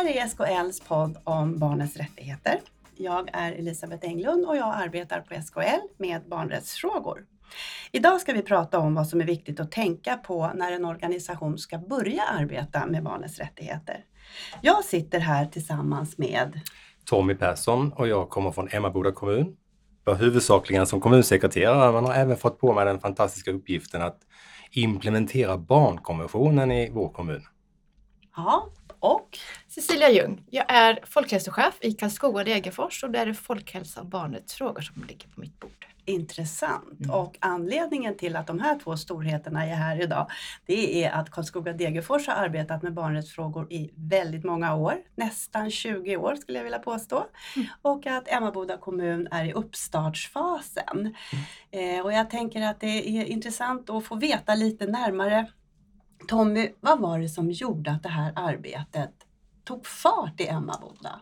här är SKLs podd om barnens rättigheter. Jag är Elisabeth Englund och jag arbetar på SKL med barnrättsfrågor. Idag ska vi prata om vad som är viktigt att tänka på när en organisation ska börja arbeta med barnens rättigheter. Jag sitter här tillsammans med Tommy Persson och jag kommer från Emmaboda kommun. Jag huvudsakligen som kommunsekreterare men har även fått på mig den fantastiska uppgiften att implementera barnkonventionen i vår kommun. Ja, och Cecilia Ljung. Jag är folkhälsochef i Karlskoga Degerfors och där är det folkhälsa och barnets frågor som ligger på mitt bord. intressant. Och anledningen till att de här två storheterna är här idag, det är att Karlskoga Degerfors har arbetat med barnrättsfrågor i väldigt många år, nästan 20 år skulle jag vilja påstå. Och att Emmaboda kommun är i uppstartsfasen. Eh, och jag tänker att det är intressant att få veta lite närmare Tommy, vad var det som gjorde att det här arbetet tog fart i Emmaboda?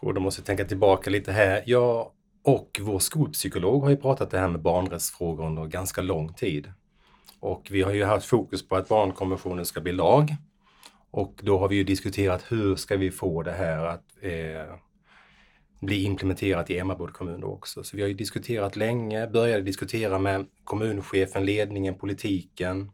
Och då måste jag tänka tillbaka lite här. Jag och vår skolpsykolog har ju pratat det här med barnrättsfrågor under ganska lång tid. Och vi har ju haft fokus på att barnkonventionen ska bli lag. Och då har vi ju diskuterat hur ska vi få det här att eh, bli implementerat i Emmaboda kommun också. Så vi har ju diskuterat länge, började diskutera med kommunchefen, ledningen, politiken.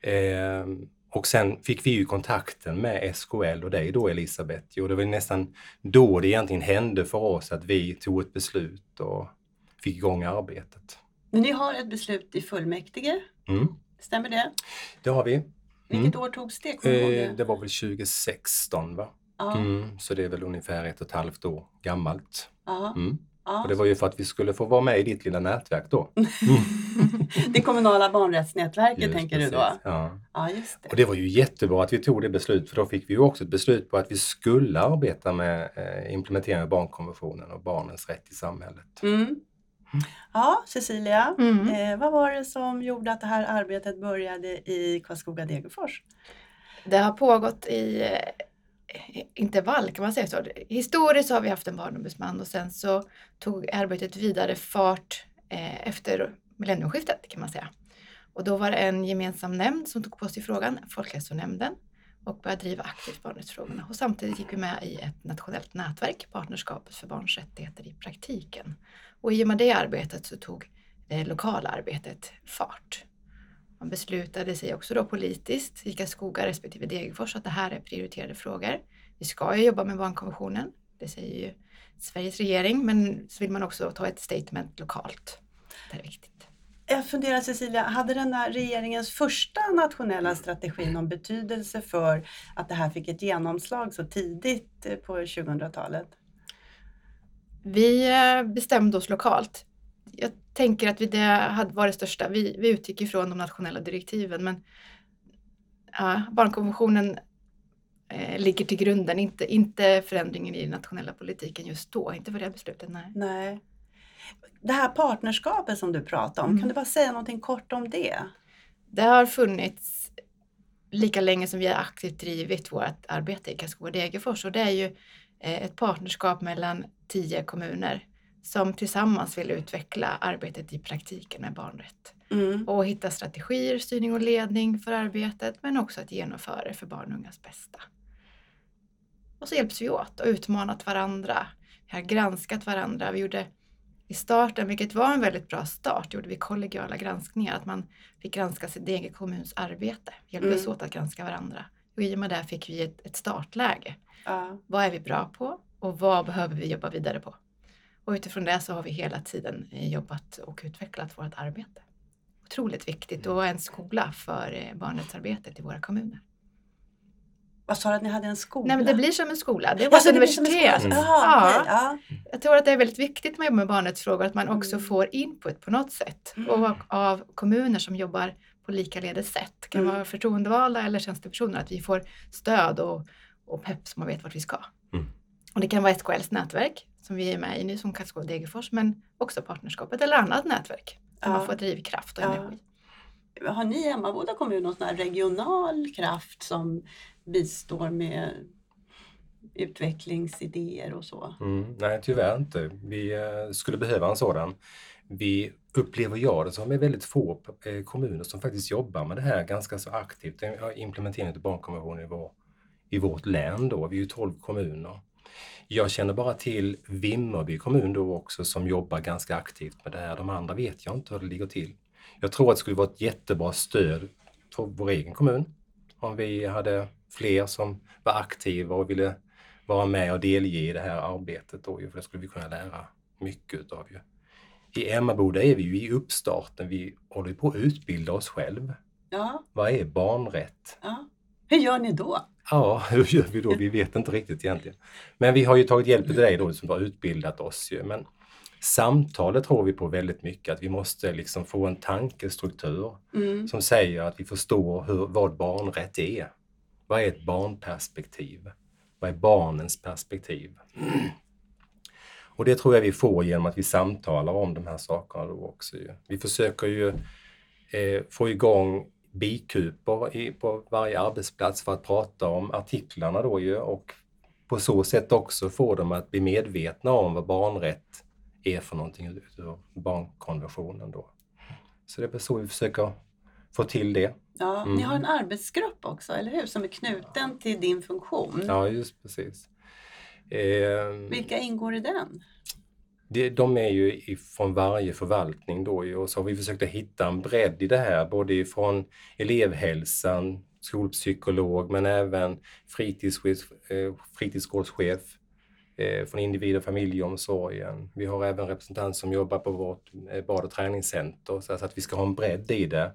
Eh, och sen fick vi ju kontakten med SKL och dig då Elisabeth. Och det var nästan då det egentligen hände för oss att vi tog ett beslut och fick igång arbetet. Men ni har ett beslut i fullmäktige, Mm, stämmer det? det har vi. Vilket år togs det? Eh, det? det var väl 2016 va? Ja, Mm, så det är väl ungefär ett och ett halvt år gammalt. ja, Mm. Ja. Och det var ju för att vi skulle få vara med i ditt lilla nätverk då. Det kommunala barnrättsnätverket Just tänker du då? precis, Ja. Ja, just det. Och det var ju jättebra att vi tog det beslutet för då fick vi ju också ett beslut på att vi skulle arbeta med eh, implementering av barnkonventionen och barnens rätt i samhället. Mm. Ja, Cecilia, Mm. eh, vad var det som gjorde att det här arbetet började i Karlskoga Degerfors? Det har pågått i eh, intervall kan man säga så. Historiskt så har vi haft en barnombudsman och sen så tog arbetet vidare fart eh, efter millennieskiftet kan man säga. Och då var det en gemensam nämnd som tog på sig frågan, Folkhälsonämnden, och började driva aktivt barnrättsfrågorna. Och samtidigt gick vi med i ett nationellt nätverk, Partnerskapet för barns rättigheter i praktiken. Och i och med det arbetet så tog det lokala arbetet fart. Man beslutade sig också då politiskt i Karlskoga respektive Degerfors att det här är prioriterade frågor. Vi ska ju jobba med barnkonventionen, det säger ju Sveriges regering, men så vill man också ta ett statement lokalt. Det är viktigt. Jag funderar Cecilia, hade den här regeringens första nationella strategi någon betydelse för att det här fick ett genomslag så tidigt eh, på 2000-talet? Vi eh, bestämde oss lokalt. Jag tänker att vi det hade varit det största. Vi, vi utgick ifrån de nationella direktiven, men ja, barnkonventionen eh, ligger till grunden, inte, inte förändringen i den nationella politiken just då, inte för det beslutet. Nej. Nej. Det här partnerskapet som du pratade om, Mm. kan du bara säga någonting kort om det? Det har funnits lika länge som vi har aktivt drivit vårt arbete i Karlskoga Degerfors och det är ju eh, ett partnerskap mellan tio kommuner som tillsammans vill utveckla arbetet i praktiken med barnrätt Mm. och hitta strategier, styrning och ledning för arbetet men också att genomföra det för barn och ungas bästa. Och så hjälps vi åt och utmanat varandra. Vi har granskat varandra. Vi gjorde i starten, vilket var en väldigt bra start, gjorde vi kollegiala granskningar. Att man fick granska sin egen kommuns arbete. Vi hjälptes Mm. åt att granska varandra. Och i och med det fick vi ett, ett startläge. Ja. Vad är vi bra på och vad behöver vi jobba vidare på? Och utifrån det så har vi hela tiden eh, jobbat och utvecklat vårt arbete. Otroligt viktigt och en skola för eh, barnrättsarbetet i våra kommuner. Vad sa du att ni hade en skola? Nej men det blir som en skola, det är Alltså, vårt universitet. Mm. Jaha, Ja. ja. Jag tror att det är väldigt viktigt jobbar med barnrättsfrågor att man också Mm. får input på något sätt. Mm. Och av kommuner som jobbar på likaledes sätt. Det kan Mm. vara förtroendevalda eller tjänstepersoner. Att vi får stöd och, och pepp så man vet vart vi ska. Mm. Och det kan vara SKLs nätverk som vi är med i nu som Karlskoga Degerfors. Men också partnerskapet eller annat nätverk. Där Ja. man får drivkraft och Ja. energi. Har ni i Emmaboda kommun någon sån här regional kraft som bistår med utvecklingsidéer och så? Mm, nej, tyvärr inte. Vi eh, skulle behöva en sådan. Vi upplever jag det som är väldigt få eh, kommuner som faktiskt jobbar med det här ganska så aktivt. Implementeringen av barnkonventionen i vår, i vårt län då. Vi är ju 12 kommuner. Jag känner bara till Vimmerby kommun då också som jobbar ganska aktivt med det här. De andra vet jag inte hur det ligger till. Jag tror att det skulle vara ett jättebra stöd för vår egen kommun om vi hade fler som var aktiva och ville vara med och delge i det här arbetet. Då, för det skulle vi kunna lära mycket utav. Ju. I Emmaboda är vi ju i uppstarten. Vi håller på att utbilda oss själv. Ja. Vad är barnrätt? ja. Hur gör ni då? Ja, hur gör vi då? Vi vet inte riktigt egentligen. Men vi har ju tagit hjälp av dig då som har utbildat oss. Ju. Men samtalet tror vi på väldigt mycket, att vi måste liksom få en tankestruktur Mm. som säger att vi förstår hur, vad barnrätt är. Vad är ett barnperspektiv? Vad är barnens perspektiv? Och det tror jag vi får genom att vi samtalar om de här sakerna då också. Ju. Vi försöker ju eh, få igång bikuper i, på varje arbetsplats för att prata om artiklarna då ju och på så sätt också få dem att bli medvetna om vad barnrätt är för någonting utav barnkonventionen då. Så det är så vi försöker få till det. Ja, Ni Mm. har en arbetsgrupp också, eller hur? Som är knuten till din funktion. Ja, just precis. Eh, Vilka ingår i den? Det, de är ju från varje förvaltning då och så har vi försökt att hitta en bredd i det här, både ifrån elevhälsan, skolpsykolog, men även fritidschef, eh, fritidsgårdschef eh, från individ och familjeomsorgen. Vi har även representant som jobbar på vårt eh, bad och träningscenter, så att vi ska ha en bredd i det.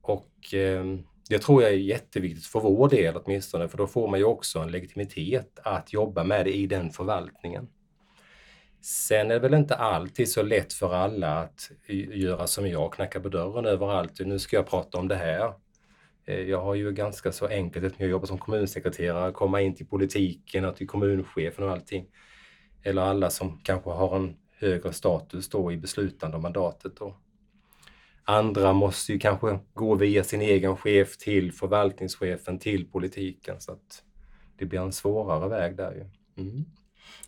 Och ehm, det tror jag är jätteviktigt för vår del åtminstone, för då får man ju också en legitimitet att jobba med det i den förvaltningen. Sen är det väl inte alltid så lätt för alla att göra som jag, knacka på dörren överallt. Nu ska jag prata om det här. Eh, jag har ju ganska så enkelt eftersom jag jobbar som kommunsekreterare, komma in till politiken och till kommunchefen och allting. Eller alla som kanske har en högre status då i beslutande mandatet då. Andra måste ju kanske gå via sin egen chef till förvaltningschefen till politiken så att det blir en svårare väg där ju. Mm.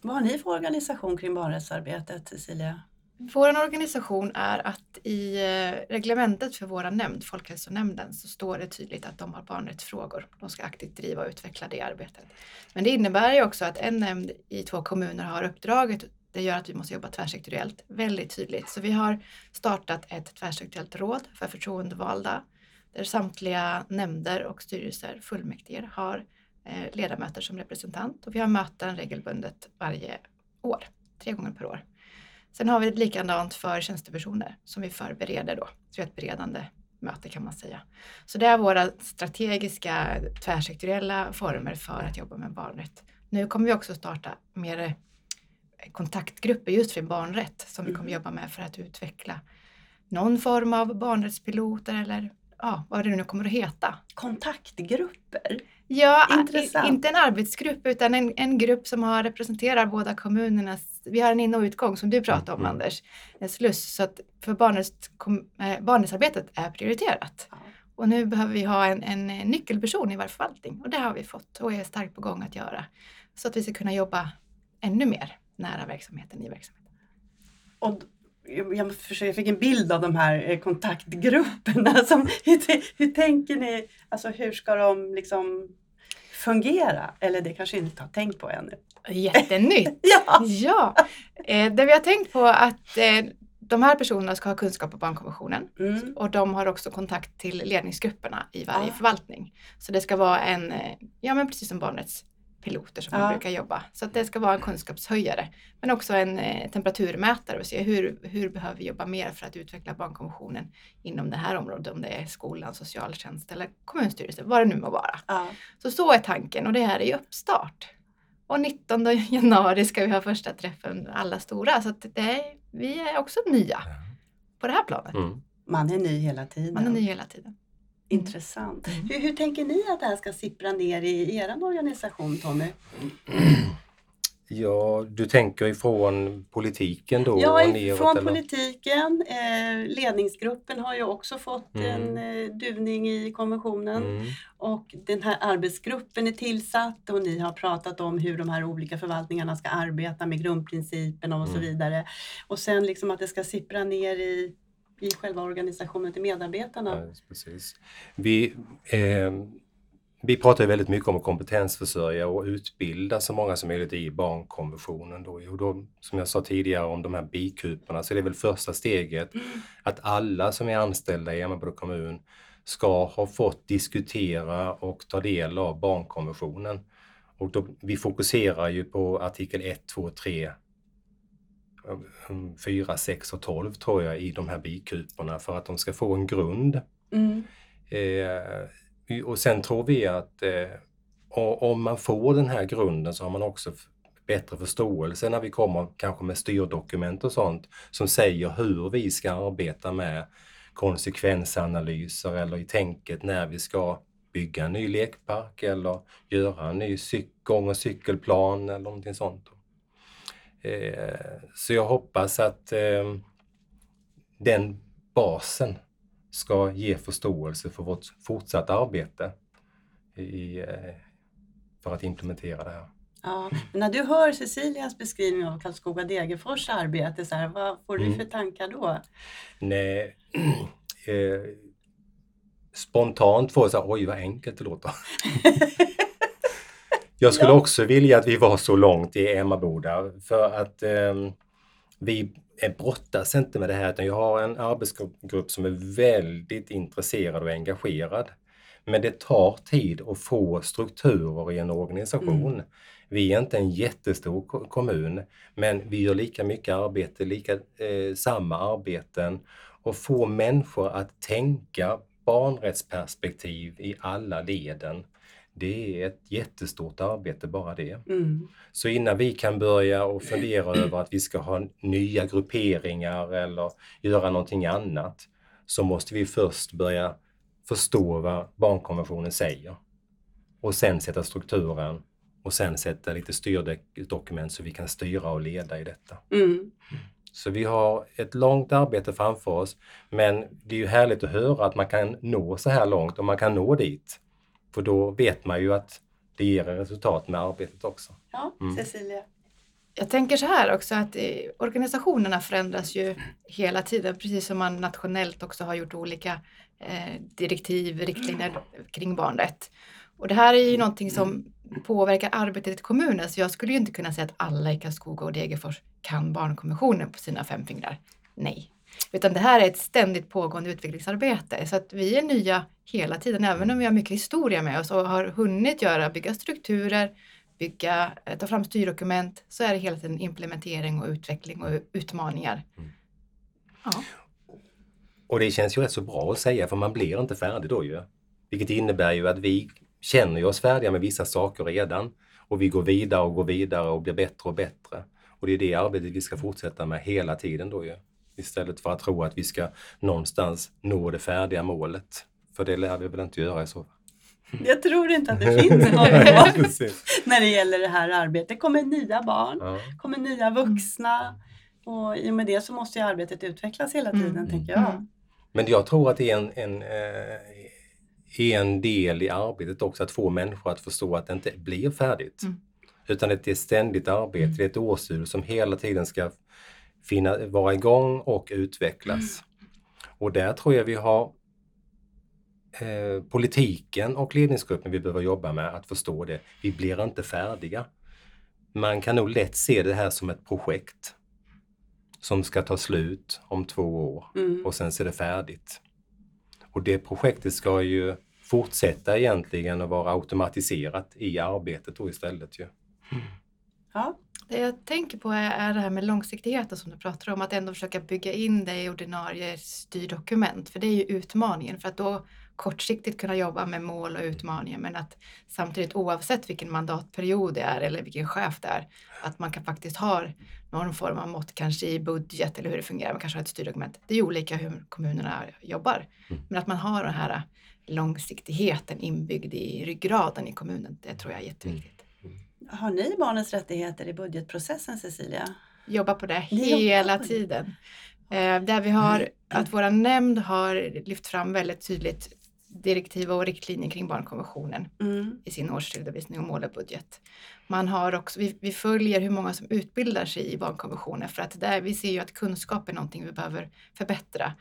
Vad har ni för organisation kring barnrättsarbetet, Cecilia? Vår organisation är att i eh, reglementet för vår nämnd, Folkhälsonämnden, så står det tydligt att de har barnrättsfrågor. De ska aktivt driva och utveckla det arbetet. Men det innebär ju också att en nämnd i två kommuner har uppdraget. Det gör att vi måste jobba tvärsektoriellt väldigt tydligt. Så vi har startat ett tvärsektoriellt råd för förtroendevalda där samtliga nämnder och styrelser, fullmäktige, har eh, ledamöter som representant och vi har möten regelbundet varje år, tre gånger per år. Sen har vi ett likadant för tjänstepersoner som vi förbereder då. Så vi har ett beredande möte kan man säga. Så det är våra strategiska tvärsektoriella former för att jobba med barnrätt. Nu kommer vi också starta mer eh, kontaktgrupper just för barnrätt som vi kommer Mm. jobba med för att utveckla någon form av barnrättspiloter eller ja, vad det nu kommer att heta. Kontaktgrupper? Ja, Intressant. inte en arbetsgrupp utan en, en grupp som har representerar båda kommunernas, vi har en in och utgång som du pratade om Mm. Anders, en sluss. Så att för barnets, kom, eh, barnrättsarbetet är prioriterat. Ja. Och nu behöver vi ha en, en nyckelperson i varje förvaltning och det har vi fått och är starkt på gång att göra. Så att vi ska kunna jobba ännu mer nära verksamheten i verksamheten. Och jag, jag försöker- jag fick en bild av de här eh, kontaktgrupperna. Som, hur, hur tänker ni? Alltså hur ska de liksom fungera? Eller det kanske inte har tänkt på ännu? Jättenytt! Ja! ja! Eh, det vi har tänkt på att eh, de här personerna ska ha kunskap om barnkonventionen Mm. Och de har också kontakt till ledningsgrupperna i varje Ah. förvaltning. Så det ska vara en, eh, ja men precis som barnets piloter som Ja. man brukar jobba. Så att det ska vara en kunskapshöjare. Men också en eh, temperaturmätare och se hur, hur behöver vi jobba mer för att utveckla barnkonventionen inom det här området. Om det är skolan, socialtjänst eller kommunstyrelse, vad det nu må vara. Ja. Så så är tanken och det här är i uppstart. Och 19 januari ska vi ha första träffen alla stora. Så att det är, vi är också nya på det här planet. Mm. Man är ny hela tiden. Man är ny hela tiden. Intressant. Mm. Hur, hur tänker ni att det här ska sippra ner i er organisation Tommy? Ja, du tänker ifrån politiken då? Ja, och neråt, från eller? politiken. Eh, ledningsgruppen har ju också fått Mm. en eh, duvning i konventionen. Mm. Och den här arbetsgruppen är tillsatt och ni har pratat om hur de här olika förvaltningarna ska arbeta med grundprincipen och så Mm. vidare. Och sen liksom att det ska sippra ner i, i själva organisationen till medarbetarna. Ja, precis. Vi, eh, vi pratar väldigt mycket om att kompetensförsörja och utbilda så många som möjligt i barnkonventionen. Då. Och då, som jag sa tidigare om de här bikuporna så är det väl första steget att alla som är anställda i Emmaboda kommun ska ha fått diskutera och ta del av barnkonventionen. Och då, vi fokuserar ju på artikel 1, 2, 3, 4, 6 och 12 tror jag i de här bikuporna för att de ska få en grund. Mm. Eh, och sen tror vi att eh, om man får den här grunden så har man också bättre förståelse när vi kommer kanske med styrdokument och sånt som säger hur vi ska arbeta med konsekvensanalyser eller i tänket när vi ska bygga en ny lekpark eller göra en ny gång och cykelplan eller någonting sånt. Eh, så jag hoppas att eh, den basen ska ge förståelse för vårt fortsatta arbete i, eh, för att implementera det här. Ja, när du hör Cecilias beskrivning av Karlskoga Degerfors arbete, så här, vad får du Mm. för tankar då? Nej, eh, spontant får jag säga, oj vad enkelt det låter. Jag skulle också vilja att vi var så långt i Emmaboda för att eh, vi är brottas inte med det här utan jag har en arbetsgrupp som är väldigt intresserad och engagerad. Men det tar tid att få strukturer i en organisation. Mm. Vi är inte en jättestor ko- kommun men vi gör lika mycket arbete, lika, eh, samma arbeten och få människor att tänka barnrättsperspektiv i alla leden. Det är ett jättestort arbete bara det. Mm. Så innan vi kan börja och fundera över att vi ska ha nya grupperingar eller göra någonting annat så måste vi först börja förstå vad barnkonventionen säger. Och sen sätta strukturen och sen sätta lite styrdokument så vi kan styra och leda i detta. Mm. Så vi har ett långt arbete framför oss men det är ju härligt att höra att man kan nå så här långt och man kan nå dit. För då vet man ju att det ger resultat med arbetet också. Ja, Mm. Cecilia. Jag tänker så här också att eh, organisationerna förändras ju hela tiden, precis som man nationellt också har gjort olika eh, direktiv, riktlinjer kring barnrätt. Och det här är ju någonting som påverkar arbetet i kommunen, så jag skulle ju inte kunna säga att alla i Karlskoga och Degerfors kan barnkonventionen på sina fem fingrar. Nej. Utan det här är ett ständigt pågående utvecklingsarbete, så att vi är nya hela tiden, även om vi har mycket historia med oss och har hunnit göra, bygga strukturer, bygga, eh, ta fram styrdokument, så är det hela tiden implementering och utveckling och utmaningar. Mm. Ja. Och det känns ju rätt så bra att säga för man blir inte färdig då ju. Vilket innebär ju att vi känner oss färdiga med vissa saker redan och vi går vidare och går vidare och blir bättre och bättre. Och det är det arbetet vi ska fortsätta med hela tiden då ju. Istället för att tro att vi ska någonstans nå det färdiga målet. För det lär vi väl inte göra i så fall. Jag tror inte att det finns något när det gäller det här arbetet. Det kommer nya barn, Ja. kommer nya vuxna och i och med det så måste ju arbetet utvecklas hela tiden, Mm. tänker jag. Mm. Men jag tror att det är en, en, eh, en del i arbetet också att få människor att förstå att det inte blir färdigt. Mm. Utan att det är ett ständigt arbete, det är ett årshjul som hela tiden ska finna, vara igång och utvecklas. Och där tror jag vi har eh, politiken och ledningsgruppen vi behöver jobba med att förstå det. Vi blir inte färdiga. Man kan nog lätt se det här som ett projekt som ska ta slut om två år Mm. och sen så är det färdigt. Och det projektet ska ju fortsätta egentligen och vara automatiserat i arbetet då istället ju. Ja. Det jag tänker på är, det här med långsiktigheten som du pratar om, att ändå försöka bygga in det i ordinarie styrdokument, för det är ju utmaningen, för att då kortsiktigt kunna jobba med mål och utmaningar, men att samtidigt oavsett vilken mandatperiod det är eller vilken chef det är, att man kan faktiskt ha någon form av mått, kanske i budget eller hur det fungerar, man kanske har ett styrdokument. Det är ju olika hur kommunerna jobbar, Mm. men att man har den här långsiktigheten inbyggd i ryggraden i kommunen, det tror jag är jätteviktigt. Har ni barnens rättigheter i budgetprocessen, Cecilia? jobba på det Ni jobbar hela på det. tiden. Eh, där vi har att våra nämnd har lyft fram väldigt tydligt direktiv och riktlinjer kring barnkonventionen Mm. i sin årsredovisning och mål och budget. Man har också, vi, vi följer hur många som utbildar sig i barnkonventionen för att där, vi ser ju att kunskap är någonting vi behöver förbättra.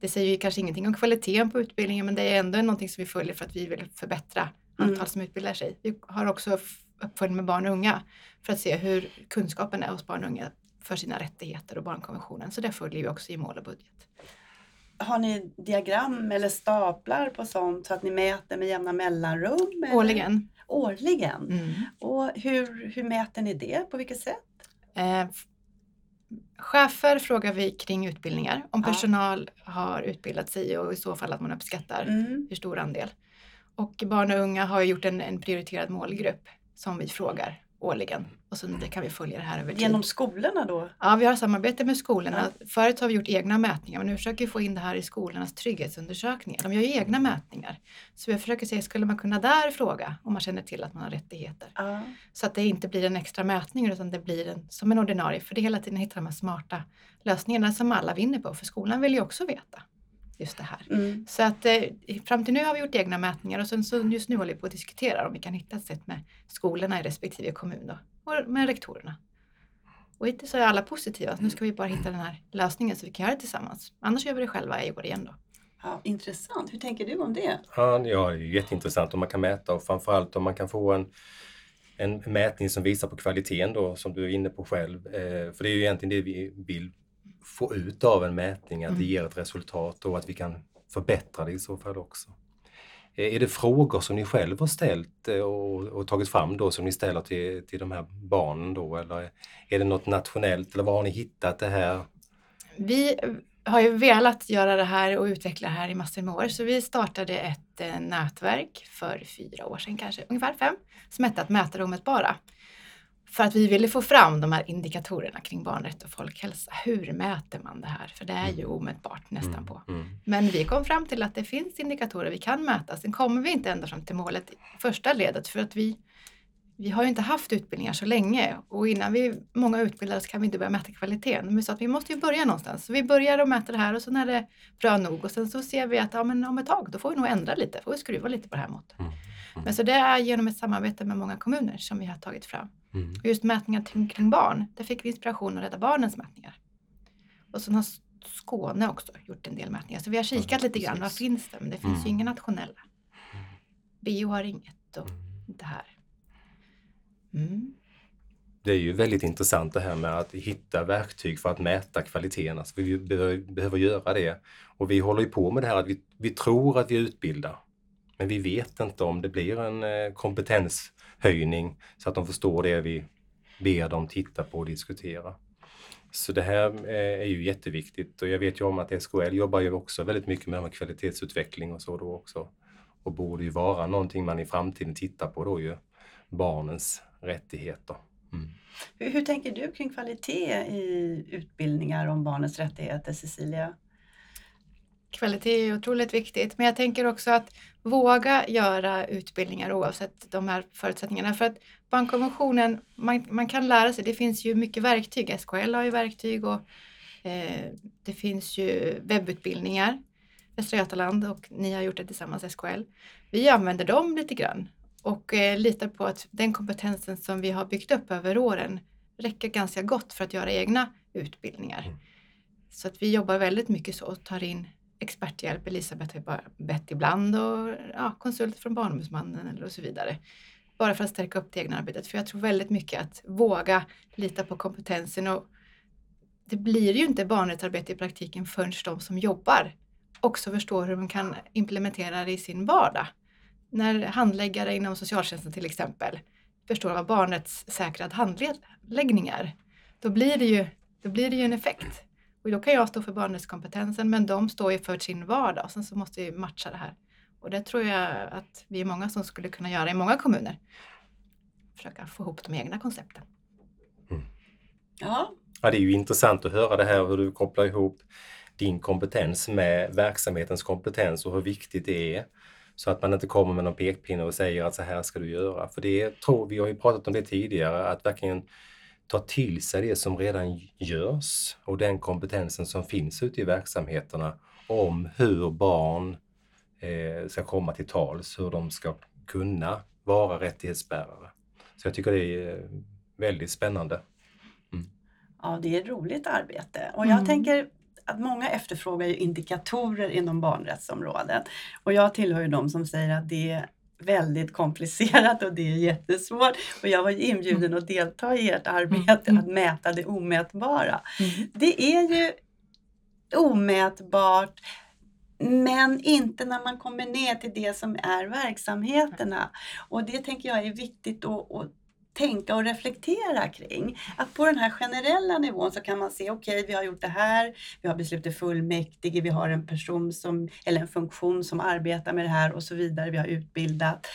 Det säger ju kanske ingenting om kvaliteten på utbildningen men det är ändå någonting som vi följer för att vi vill förbättra antal Mm. som utbildar sig. Vi har också uppföljning med barn och unga för att se hur kunskapen är hos barn och unga för sina rättigheter och barnkonventionen. Så det följer vi också i mål och budget. Har ni diagram eller staplar på sånt så att ni mäter med jämna mellanrum? eller? Årligen. Årligen? Mm. Och hur, hur mäter ni det? På vilket sätt? Eh, chefer frågar vi kring utbildningar. Om Ja. personal har utbildat sig och i så fall att man uppskattar Mm. hur stor andel. Och barn och unga har gjort en, en prioriterad målgrupp som vi frågar årligen. Och så det kan vi följa det här över tid. Genom skolorna då? Ja, vi har samarbete med skolorna. Förut har vi gjort egna mätningar men nu försöker vi få in det här i skolornas trygghetsundersökningar. De gör ju egna mätningar. Så vi försöker se, skulle man kunna där fråga om man känner till att man har rättigheter? Ja. Så att det inte blir en extra mätning utan det blir en, som en ordinarie. För det är hela tiden att hitta de här smarta lösningarna som alla vinner på. För skolan vill ju också veta just det här. Mm. Så att eh, fram till nu har vi gjort egna mätningar och sen så just nu håller vi på att diskutera om vi kan hitta ett sätt med skolorna i respektive kommun då, och med rektorerna. Och hittills så är alla positiva. Nu ska vi bara hitta den här lösningen så vi kan göra det tillsammans. Annars gör vi det själva i år igen då. Ja, intressant. Hur tänker du om det? Ja, ja, det är ju jätteintressant om man kan mäta och framförallt om man kan få en, en mätning som visar på kvaliteten då, som du är inne på själv. Eh, för det är ju egentligen det vi vill få ut av en mätning, att det Mm. ger ett resultat och att vi kan förbättra det i så fall också. Eh, är det frågor som ni själv har ställt eh, och, och tagit fram då som ni ställer till, till de här barnen då eller är det något nationellt eller var har ni hittat det här? Vi har ju velat göra det här och utveckla det här i massor med år. Så vi startade ett eh, nätverk för fyra år sedan kanske, ungefär fem, som hette att mäta det omätbara. För att vi ville få fram de här indikatorerna kring barnrätt och folkhälsa. Hur mäter man det här? För det är ju omätbart nästan Mm, på. mm, Men vi kom fram till att det finns indikatorer vi kan mäta. Sen kommer vi inte ända fram till målet i första ledet för att vi, vi har ju inte haft utbildningar så länge och innan vi många utbildar oss kan vi inte börja mäta kvaliteten. Men vi sa att vi måste ju börja någonstans. Så vi börjar att mäta det här och sen är det bra nog och sen så ser vi att ja, men om ett tag då får vi nog ändra lite, får vi skruva lite på det här måttet. Mm, Men så det är genom ett samarbete med många kommuner som vi har tagit fram. mm. Och just mätningar kring, barn, där fick vi inspiration att Rädda Barnens mätningar. Och sen har Skåne också gjort en del mätningar. Så vi har kikat Ja, lite grann, vad finns det? Men det finns Mm. ju inga nationella. Bio har inget och Mm. inte här. Mm. Det är ju väldigt intressant det här med att hitta verktyg för att mäta kvaliteten. Alltså vi behöver, behöver göra det. Och vi håller ju på med det här att vi, vi tror att vi utbildar. Men vi vet inte om det blir en eh, kompetenshöjning så att de förstår det vi ber dem titta på och diskutera. Så det här eh, är ju jätteviktigt och jag vet ju om att SKL jobbar ju också väldigt mycket med kvalitetsutveckling och så då också. Och borde ju vara någonting man i framtiden tittar på då ju, barnens rättigheter. Mm. Hur, hur tänker du kring kvalitet i utbildningar om barnens rättigheter, Cecilia? Kvalitet är otroligt viktigt. Men jag tänker också att våga göra utbildningar oavsett de här förutsättningarna. För att barnkonventionen, man, man kan lära sig. Det finns ju mycket verktyg. SKL har ju verktyg och eh, det finns ju webbutbildningar. Västra Götaland och ni har gjort det tillsammans SKL. Vi använder dem lite grann och eh, litar på att den kompetensen som vi har byggt upp över åren räcker ganska gott för att göra egna utbildningar. Mm. Så att vi jobbar väldigt mycket så och tar in experthjälp. Elisabeth har bara bett ibland och ja, konsult från Barnombudsmannen eller och så vidare. Bara för att stärka upp det egna arbetet. För jag tror väldigt mycket att våga lita på kompetensen och det blir ju inte barnrättsarbete i praktiken förrän de som jobbar också förstår hur de kan implementera det i sin vardag. När handläggare inom socialtjänsten till exempel förstår vad barnrättssäkrad handläggning är, då blir det ju, då blir det ju en effekt. Och då kan jag stå för barnrättskompetensen men de står ju för sin vardag och sen så måste vi matcha det här. Och det tror jag att vi är många som skulle kunna göra i många kommuner. Försöka få ihop de egna koncepten. Ja, Ja, det är ju intressant att höra det här hur du kopplar ihop din kompetens med verksamhetens kompetens och hur viktigt det är. Så att man inte kommer med någon pekpinne och säger att så här ska du göra. För det tror vi har ju pratat om det tidigare, att verkligen ta till sig det som redan görs och den kompetensen som finns ute i verksamheterna om hur barn eh, ska komma till tals, hur de ska kunna vara rättighetsbärare. Så jag tycker det är eh, väldigt spännande. ja, det är ett roligt arbete. Och jag Mm. tänker att många efterfrågar ju indikatorer inom barnrättsområdet. Och jag tillhör ju de som säger att det väldigt komplicerat och det är jättesvårt. Och jag var ju inbjuden att delta i ert arbete Mm. att mäta det omätbara. Mm. Det är ju omätbart men inte när man kommer ner till det som är verksamheterna. Och det tänker jag är viktigt att, att tänka och reflektera kring. Att på den här generella nivån så kan man se, okej vi har gjort det här, vi har beslut i fullmäktige, vi har en person som, eller en funktion som arbetar med det här och så vidare, vi har utbildat.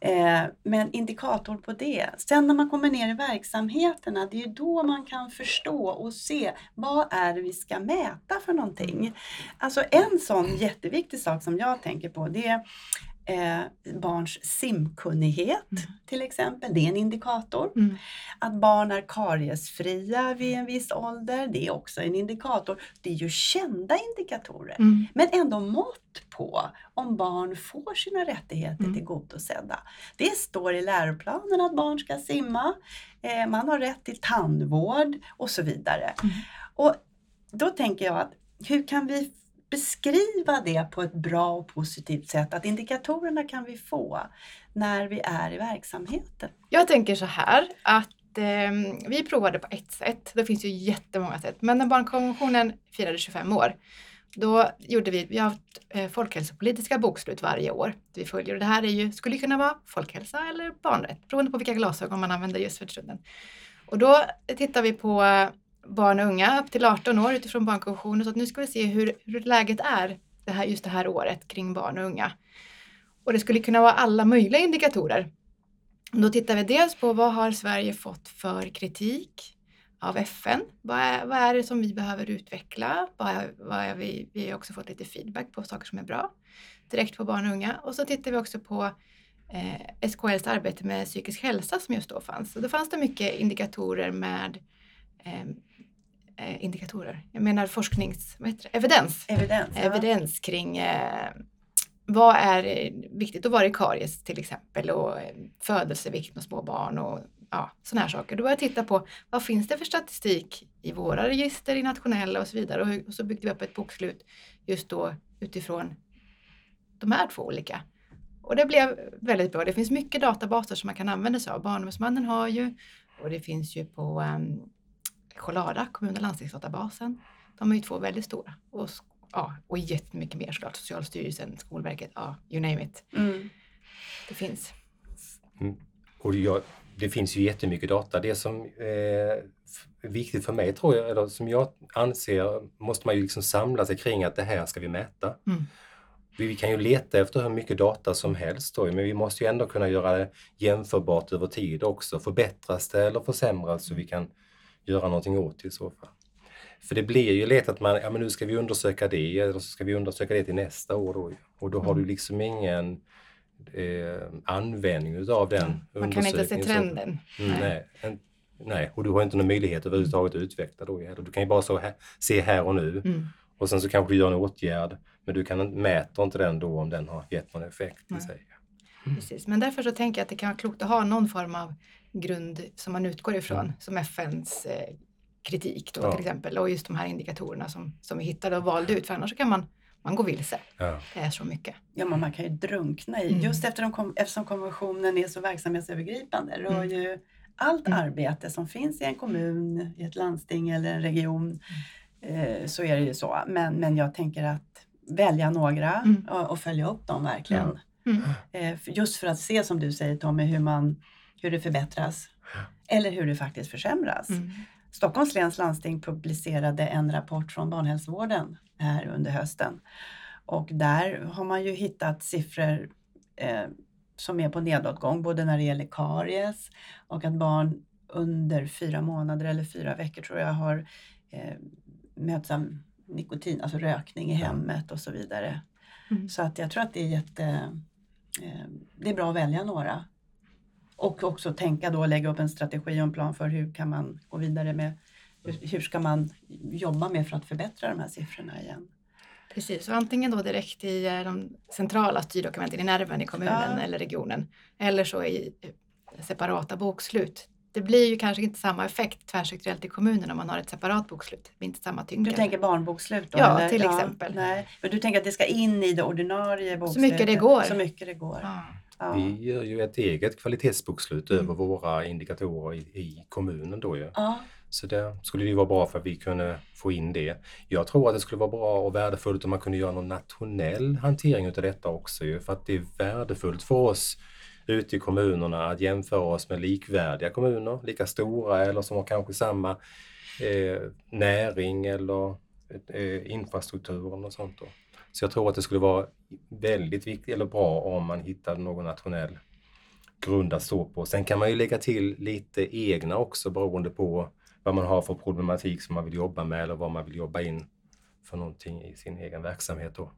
Eh, men indikator på det. Sen när man kommer ner i verksamheterna, det är ju då man kan förstå och se vad är det vi ska mäta för någonting. Alltså en sån jätteviktig sak som jag tänker på det är eh, barns simkunnighet Mm. till exempel. Det är en indikator. Mm. Att barn är kariesfria vid en viss ålder, det är också en indikator. Det är ju kända indikatorer. Mm. Men ändå mått på om barn får sina rättigheter Mm. tillgodosedda. Det står i läroplanen att barn ska simma, eh, man har rätt till tandvård och så vidare. Mm. Och då tänker jag att hur kan vi beskriva det på ett bra och positivt sätt? Att indikatorerna kan vi få när vi är i verksamheten. Jag tänker så här att eh, vi provade på ett sätt. Det finns ju jättemånga sätt. Men när barnkonventionen firade 25 år, då gjorde vi, vi har haft eh, folkhälsopolitiska bokslut varje år. Vi följer och det här är ju, skulle kunna vara folkhälsa eller barnrätt, beroende på vilka glasögon man använder just för stunden. Och då tittar vi på barn och unga upp till 18 år utifrån barnkonventionen. Så att nu ska vi se hur, hur läget är det här, just det här året kring barn och unga. Och det skulle kunna vara alla möjliga indikatorer. Då tittar vi dels på vad har Sverige fått för kritik av FN? Vad är, vad är det som vi behöver utveckla? Vad är, vad är vi, vi har också fått lite feedback på saker som är bra direkt på barn och unga. Och så tittar vi också på eh, SKLs arbete med psykisk hälsa som just då fanns. Och då fanns det mycket indikatorer med eh, eh, indikatorer, jag menar forsknings, vad heter det? evidens Evidens. ja. evidens kring eh, vad är eh, viktigt att vara i karies till exempel och eh, födelsevikt hos små barn och ja, sådana här saker. Då började jag titta på vad finns det för statistik i våra register, i nationella och så vidare. Och, och så byggde vi upp ett bokslut just då utifrån de här två olika. Och det blev väldigt bra. Det finns mycket databaser som man kan använda sig av. Barnombudsmannen har ju och det finns ju på um, Colada, kommun och landstingsdatabasen. De är ju två väldigt stora. Och, ja, och jättemycket mer såklart. Socialstyrelsen, Skolverket, ja, you name it. Mm. Det finns. Och jag, det finns ju jättemycket data. Det som är viktigt för mig tror jag, eller som jag anser, måste man ju liksom samla sig kring att det här ska vi mäta. Mm. Vi vi kan ju leta efter hur mycket data som helst då, men vi måste ju ändå kunna göra det jämförbart över tid också. Förbättras det eller försämras så vi kan göra någonting åt i så fall. För det blir ju lätt att man, ja men nu ska vi undersöka det eller så ska vi undersöka det till nästa år då. Och då har du Mm. liksom ingen eh, användning utav den Man kan inte se trenden. Mm, Nej. nej. En, nej, och du har inte någon möjlighet överhuvudtaget att utveckla då heller. Du kan ju bara så här, se här och nu Mm. och sen så kanske du gör en åtgärd men du kan, mäter inte den då om den har gett någon effekt i sig. Precis. Men därför så tänker jag att det kan vara klokt att ha någon form av grund som man utgår ifrån, Mm. som FNs eh, kritik då Ja. till exempel. Och just de här indikatorerna som, som vi hittade och valde ut, för annars så kan man, man gå vilse. Ja. Det är så mycket. Ja, men man kan ju drunkna i, Mm. just efter eftersom konventionen är så verksamhetsövergripande, rör Mm. ju allt Mm. arbete som finns i en kommun, i ett landsting eller en region, eh, så är det ju så. Men, men jag tänker att välja några Mm. och, och följa upp dem verkligen. Mm. Eh, just för att se som du säger Tommy, hur, man, hur det förbättras eller hur det faktiskt försämras. Mm. Stockholms läns landsting publicerade en rapport från barnhälsovården här under hösten. Och där har man ju hittat siffror eh, som är på nedåtgång, både när det gäller karies och att barn under fyra månader eller fyra veckor tror jag har eh, möts av nikotin, alltså rökning i hemmet och så vidare. Mm. Så att jag tror att det är jätte, eh, det är bra att välja några. Och också tänka då och lägga upp en strategi och en plan för hur kan man gå vidare med, hur, ska man jobba med för att förbättra de här siffrorna igen. Precis, så antingen då direkt i eh, de centrala styrdokumenten i nerven i kommunen Ja. eller regionen. Eller så i eh, separata bokslut. Det blir ju kanske inte samma effekt tvärsektoriellt i kommunen om man har ett separat bokslut. Det blir inte samma tyngd. Du tänker barnbokslut då? Ja, eller? till exempel. Nej. Men du tänker att det ska in i det ordinarie bokslutet? mycket det går. Så mycket det går. Ja. Ja. Vi gör ju ett eget kvalitetsbokslut Mm. över våra indikatorer i, i kommunen då ju. Ja. Så det skulle ju vara bra för att vi kunde få in det. Jag tror att det skulle vara bra och värdefullt om man kunde göra någon nationell hantering utav detta också ju, för att det är värdefullt för oss ute i kommunerna att jämföra oss med likvärdiga kommuner, lika stora eller som har kanske samma eh, näring eller eh, infrastruktur och sånt. Då. Så jag tror att det skulle vara väldigt viktigt eller bra om man hittade någon nationell grund att stå på. Sen kan man ju lägga till lite egna också beroende på vad man har för problematik som man vill jobba med eller vad man vill jobba in för någonting i sin egen verksamhet. Då.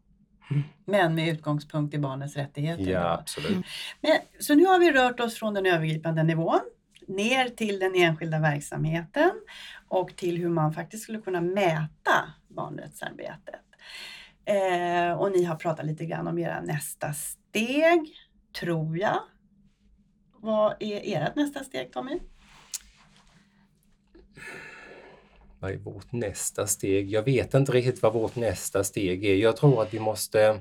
Men med utgångspunkt i barnets rättigheter. Ja, då. absolut. Mm. Men, så nu har vi rört oss från den övergripande nivån ner till den enskilda verksamheten och till hur man faktiskt skulle kunna mäta barnrättsarbetet. Eh, och ni har pratat lite grann om era nästa steg, tror jag. Vad är ert nästa steg Tommy? Vad är vårt nästa steg? Jag vet inte riktigt vad vårt nästa steg är. Jag tror att vi måste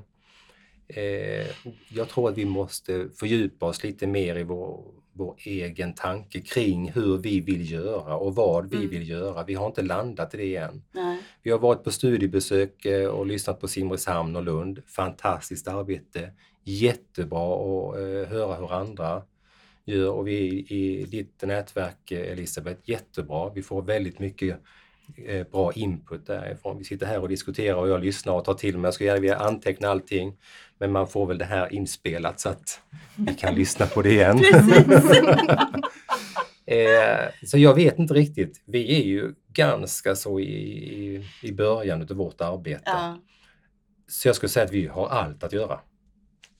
eh, jag tror att vi måste fördjupa oss lite mer i vår, vår egen tanke kring hur vi vill göra och vad vi Mm. vill göra. Vi har inte landat i det än. Nej. Vi har varit på studiebesök eh, och lyssnat på Simrishamn och Lund. Fantastiskt arbete. Jättebra att eh, höra hur andra gör och vi i ditt nätverk eh, Elisabeth, jättebra. Vi får väldigt mycket bra input därifrån. Vi sitter här och diskuterar och jag lyssnar och tar till mig. Jag ska gärna vilja anteckna allting. Men man får väl det här inspelat så att vi kan lyssna på det igen. Eh, så jag vet inte riktigt. Vi är ju ganska så i, i, i början av vårt arbete. Ja. Så jag skulle säga att vi har allt att göra.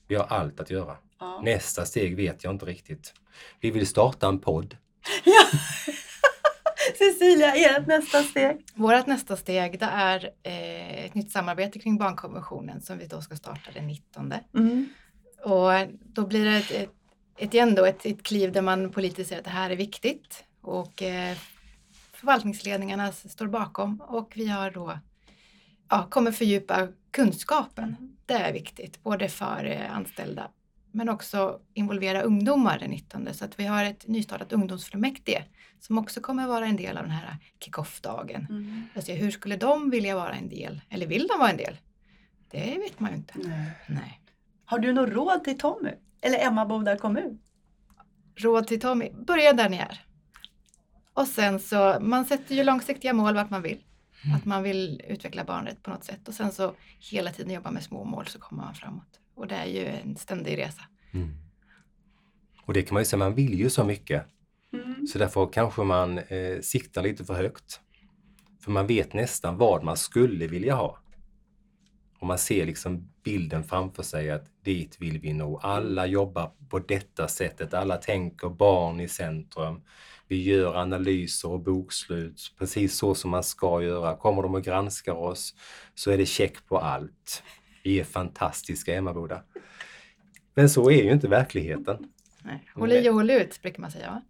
Vi har allt att göra. Ja. Nästa steg vet jag inte riktigt. Vi vill starta en podd. Ja. Cecilia, ert nästa steg? Vårt nästa steg det är eh, ett nytt samarbete kring barnkonventionen som vi då ska starta den 19. Mm. Och då blir det ett, ett, ett, igen då, ett, ett kliv där man politiskt säger att det här är viktigt och eh, förvaltningsledningarna står bakom och vi har då ja, kommer fördjupa kunskapen. Det är viktigt, både för eh, anställda men också involvera ungdomar den 19. Så att vi har ett nystartat ungdomsfullmäktige som också kommer vara en del av den här kick-off-dagen. Mm. Alltså, hur skulle de vilja vara en del? Eller vill de vara en del? Det vet man ju inte. Nej. Nej. Har du något råd till Tommy? Eller Emmaboda kommun? Råd till Tommy, börja där ni är. Och sen så, man sätter ju långsiktiga mål vart man vill. Att man vill utveckla barnrätt på något sätt och sen så hela tiden jobba med små mål så kommer man framåt. Och det är ju en ständig resa. Och det kan man ju säga, man vill ju så mycket. Mm. Så därför kanske man eh, siktar lite för högt. För man vet nästan vad man skulle vilja ha. Och man ser liksom bilden framför sig att dit vill vi nå. Alla jobbar på detta sättet. Alla tänker barn i centrum. Vi gör analyser och bokslut precis så som man ska göra. Kommer de och granskar oss så är det check på allt. Vi är fantastiska Emmaboda. Men så är ju inte verkligheten. Nej. Håll i och håll ut brukar man säga va?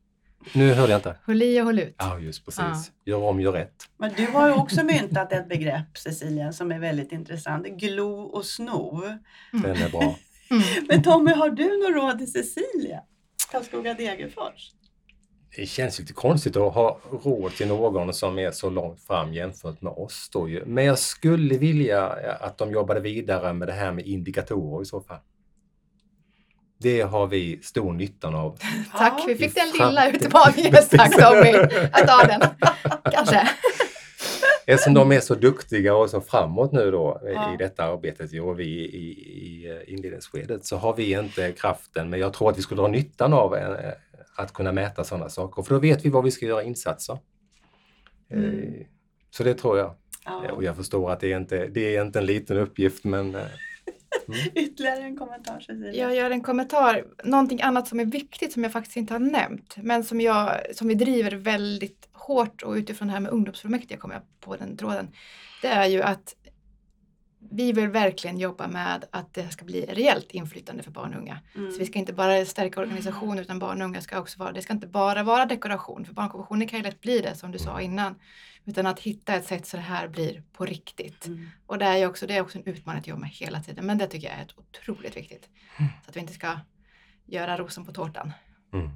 Nu hörde jag inte. Håll i och håll ut. Ja, just precis. Ja. Gör om, gör rätt. Men du har ju också myntat ett begrepp Cecilia som är väldigt intressant. Glo och sno. Den är bra. Mm. Men Tommy, har du något råd till Cecilia? Karlskoga Degerfors? Det känns lite konstigt att ha råd till någon som är så långt fram jämfört med oss då ju. Men jag skulle vilja att de jobbade vidare med det här med indikatorer i så fall. Det har vi stor nytta av. Tack, vi fick den lilla utmaningen. Tack Tommy. Jag tar den. Kanske. Eftersom de är så duktiga och så framåt nu då Ja. i detta arbetet och vi i, i inledningsskedet så har vi inte kraften men jag tror att vi skulle ha nyttan av eh, att kunna mäta sådana saker för då vet vi var vi ska göra insatser. Mm. Eh, Så det tror jag. Ja. Och jag förstår att det är inte det är inte en liten uppgift men eh, Ytterligare en kommentar Cecilia? Jag gör en kommentar. Någonting annat som är viktigt som jag faktiskt inte har nämnt, men som, jag, som vi driver väldigt hårt och utifrån det här med ungdomsfullmäktige kommer jag på den tråden. Det är ju att vi vill verkligen jobba med att det ska bli reellt inflytande för barn och unga. Mm. Så vi ska inte bara stärka organisationen utan barn och unga ska också vara, det ska inte bara vara dekoration, för barnkonventionen kan ju lätt bli det som du sa innan. Utan att hitta ett sätt så det här blir på riktigt. Mm. Och det är ju också, det är också en utmaning att jobba med hela tiden. Men det tycker jag är ett otroligt viktigt. Så att vi inte ska göra rosen på tårtan. Mm.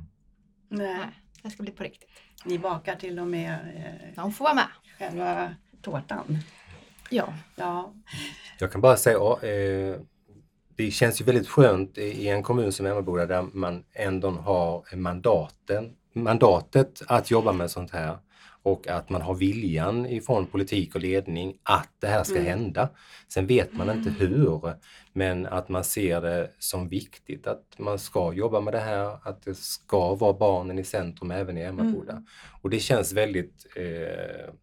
Nej. Nej, det ska bli på riktigt. Ni bakar till och med eh, De får vara med. själva tårtan. Ja, Ja, Jag kan bara säga, ja, eh, det känns ju väldigt skönt i en kommun som Emmaboda där man ändå har mandaten, mandatet att jobba med sånt här och att man har viljan ifrån politik och ledning att det här ska Mm. hända. Sen vet man inte hur, men att man ser det som viktigt att man ska jobba med det här, att det ska vara barnen i centrum även i Emmaboda. Mm. Och det känns väldigt eh,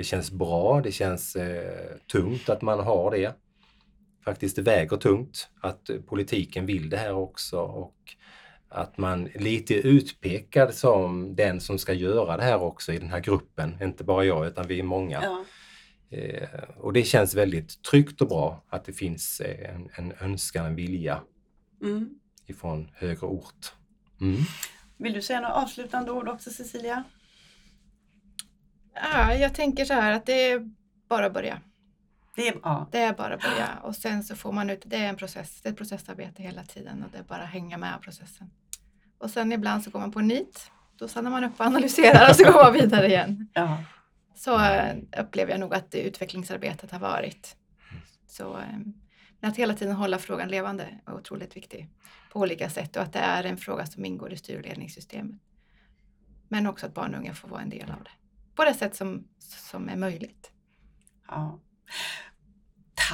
det känns bra, det känns eh, tungt att man har det. Faktiskt det väger tungt att politiken vill det här också och att man lite är utpekad som den som ska göra det här också i den här gruppen. Inte bara jag utan vi är många. ja. Eh, och det känns väldigt tryggt och bra att det finns eh, en, en önskan, en vilja Mm. ifrån högre ort. Mm. Vill du säga några avslutande ord också Cecilia? Ja, jag tänker så här att det är bara att börja. Det är, ja. Det är bara att börja och sen så får man ut, det är en process, det är ett processarbete hela tiden och det är bara att hänga med processen. Och sen ibland så går man på nit, då stannar man upp och analyserar och så går man vidare igen. ja. Så eh, upplever jag nog att utvecklingsarbetet har varit. Så, eh, men att hela tiden hålla frågan levande är otroligt viktigt på olika sätt och att det är en fråga som ingår i styr och ledningssystemet. Men också att barn och unga får vara en del av det på det sätt som, som är möjligt. ja.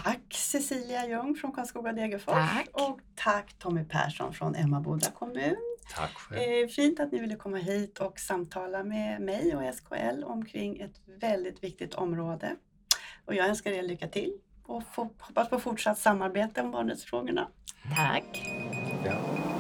Tack Cecilia Ljung från Karlskoga Degerfors Tack. och tack Tommy Persson från Emmaboda kommun. Tack själv. Eh, fint att ni ville komma hit och samtala med mig och SKL omkring ett väldigt viktigt område. Och jag önskar er lycka till och få, hoppas på fortsatt samarbete om barnrättsfrågorna. Tack! Ja.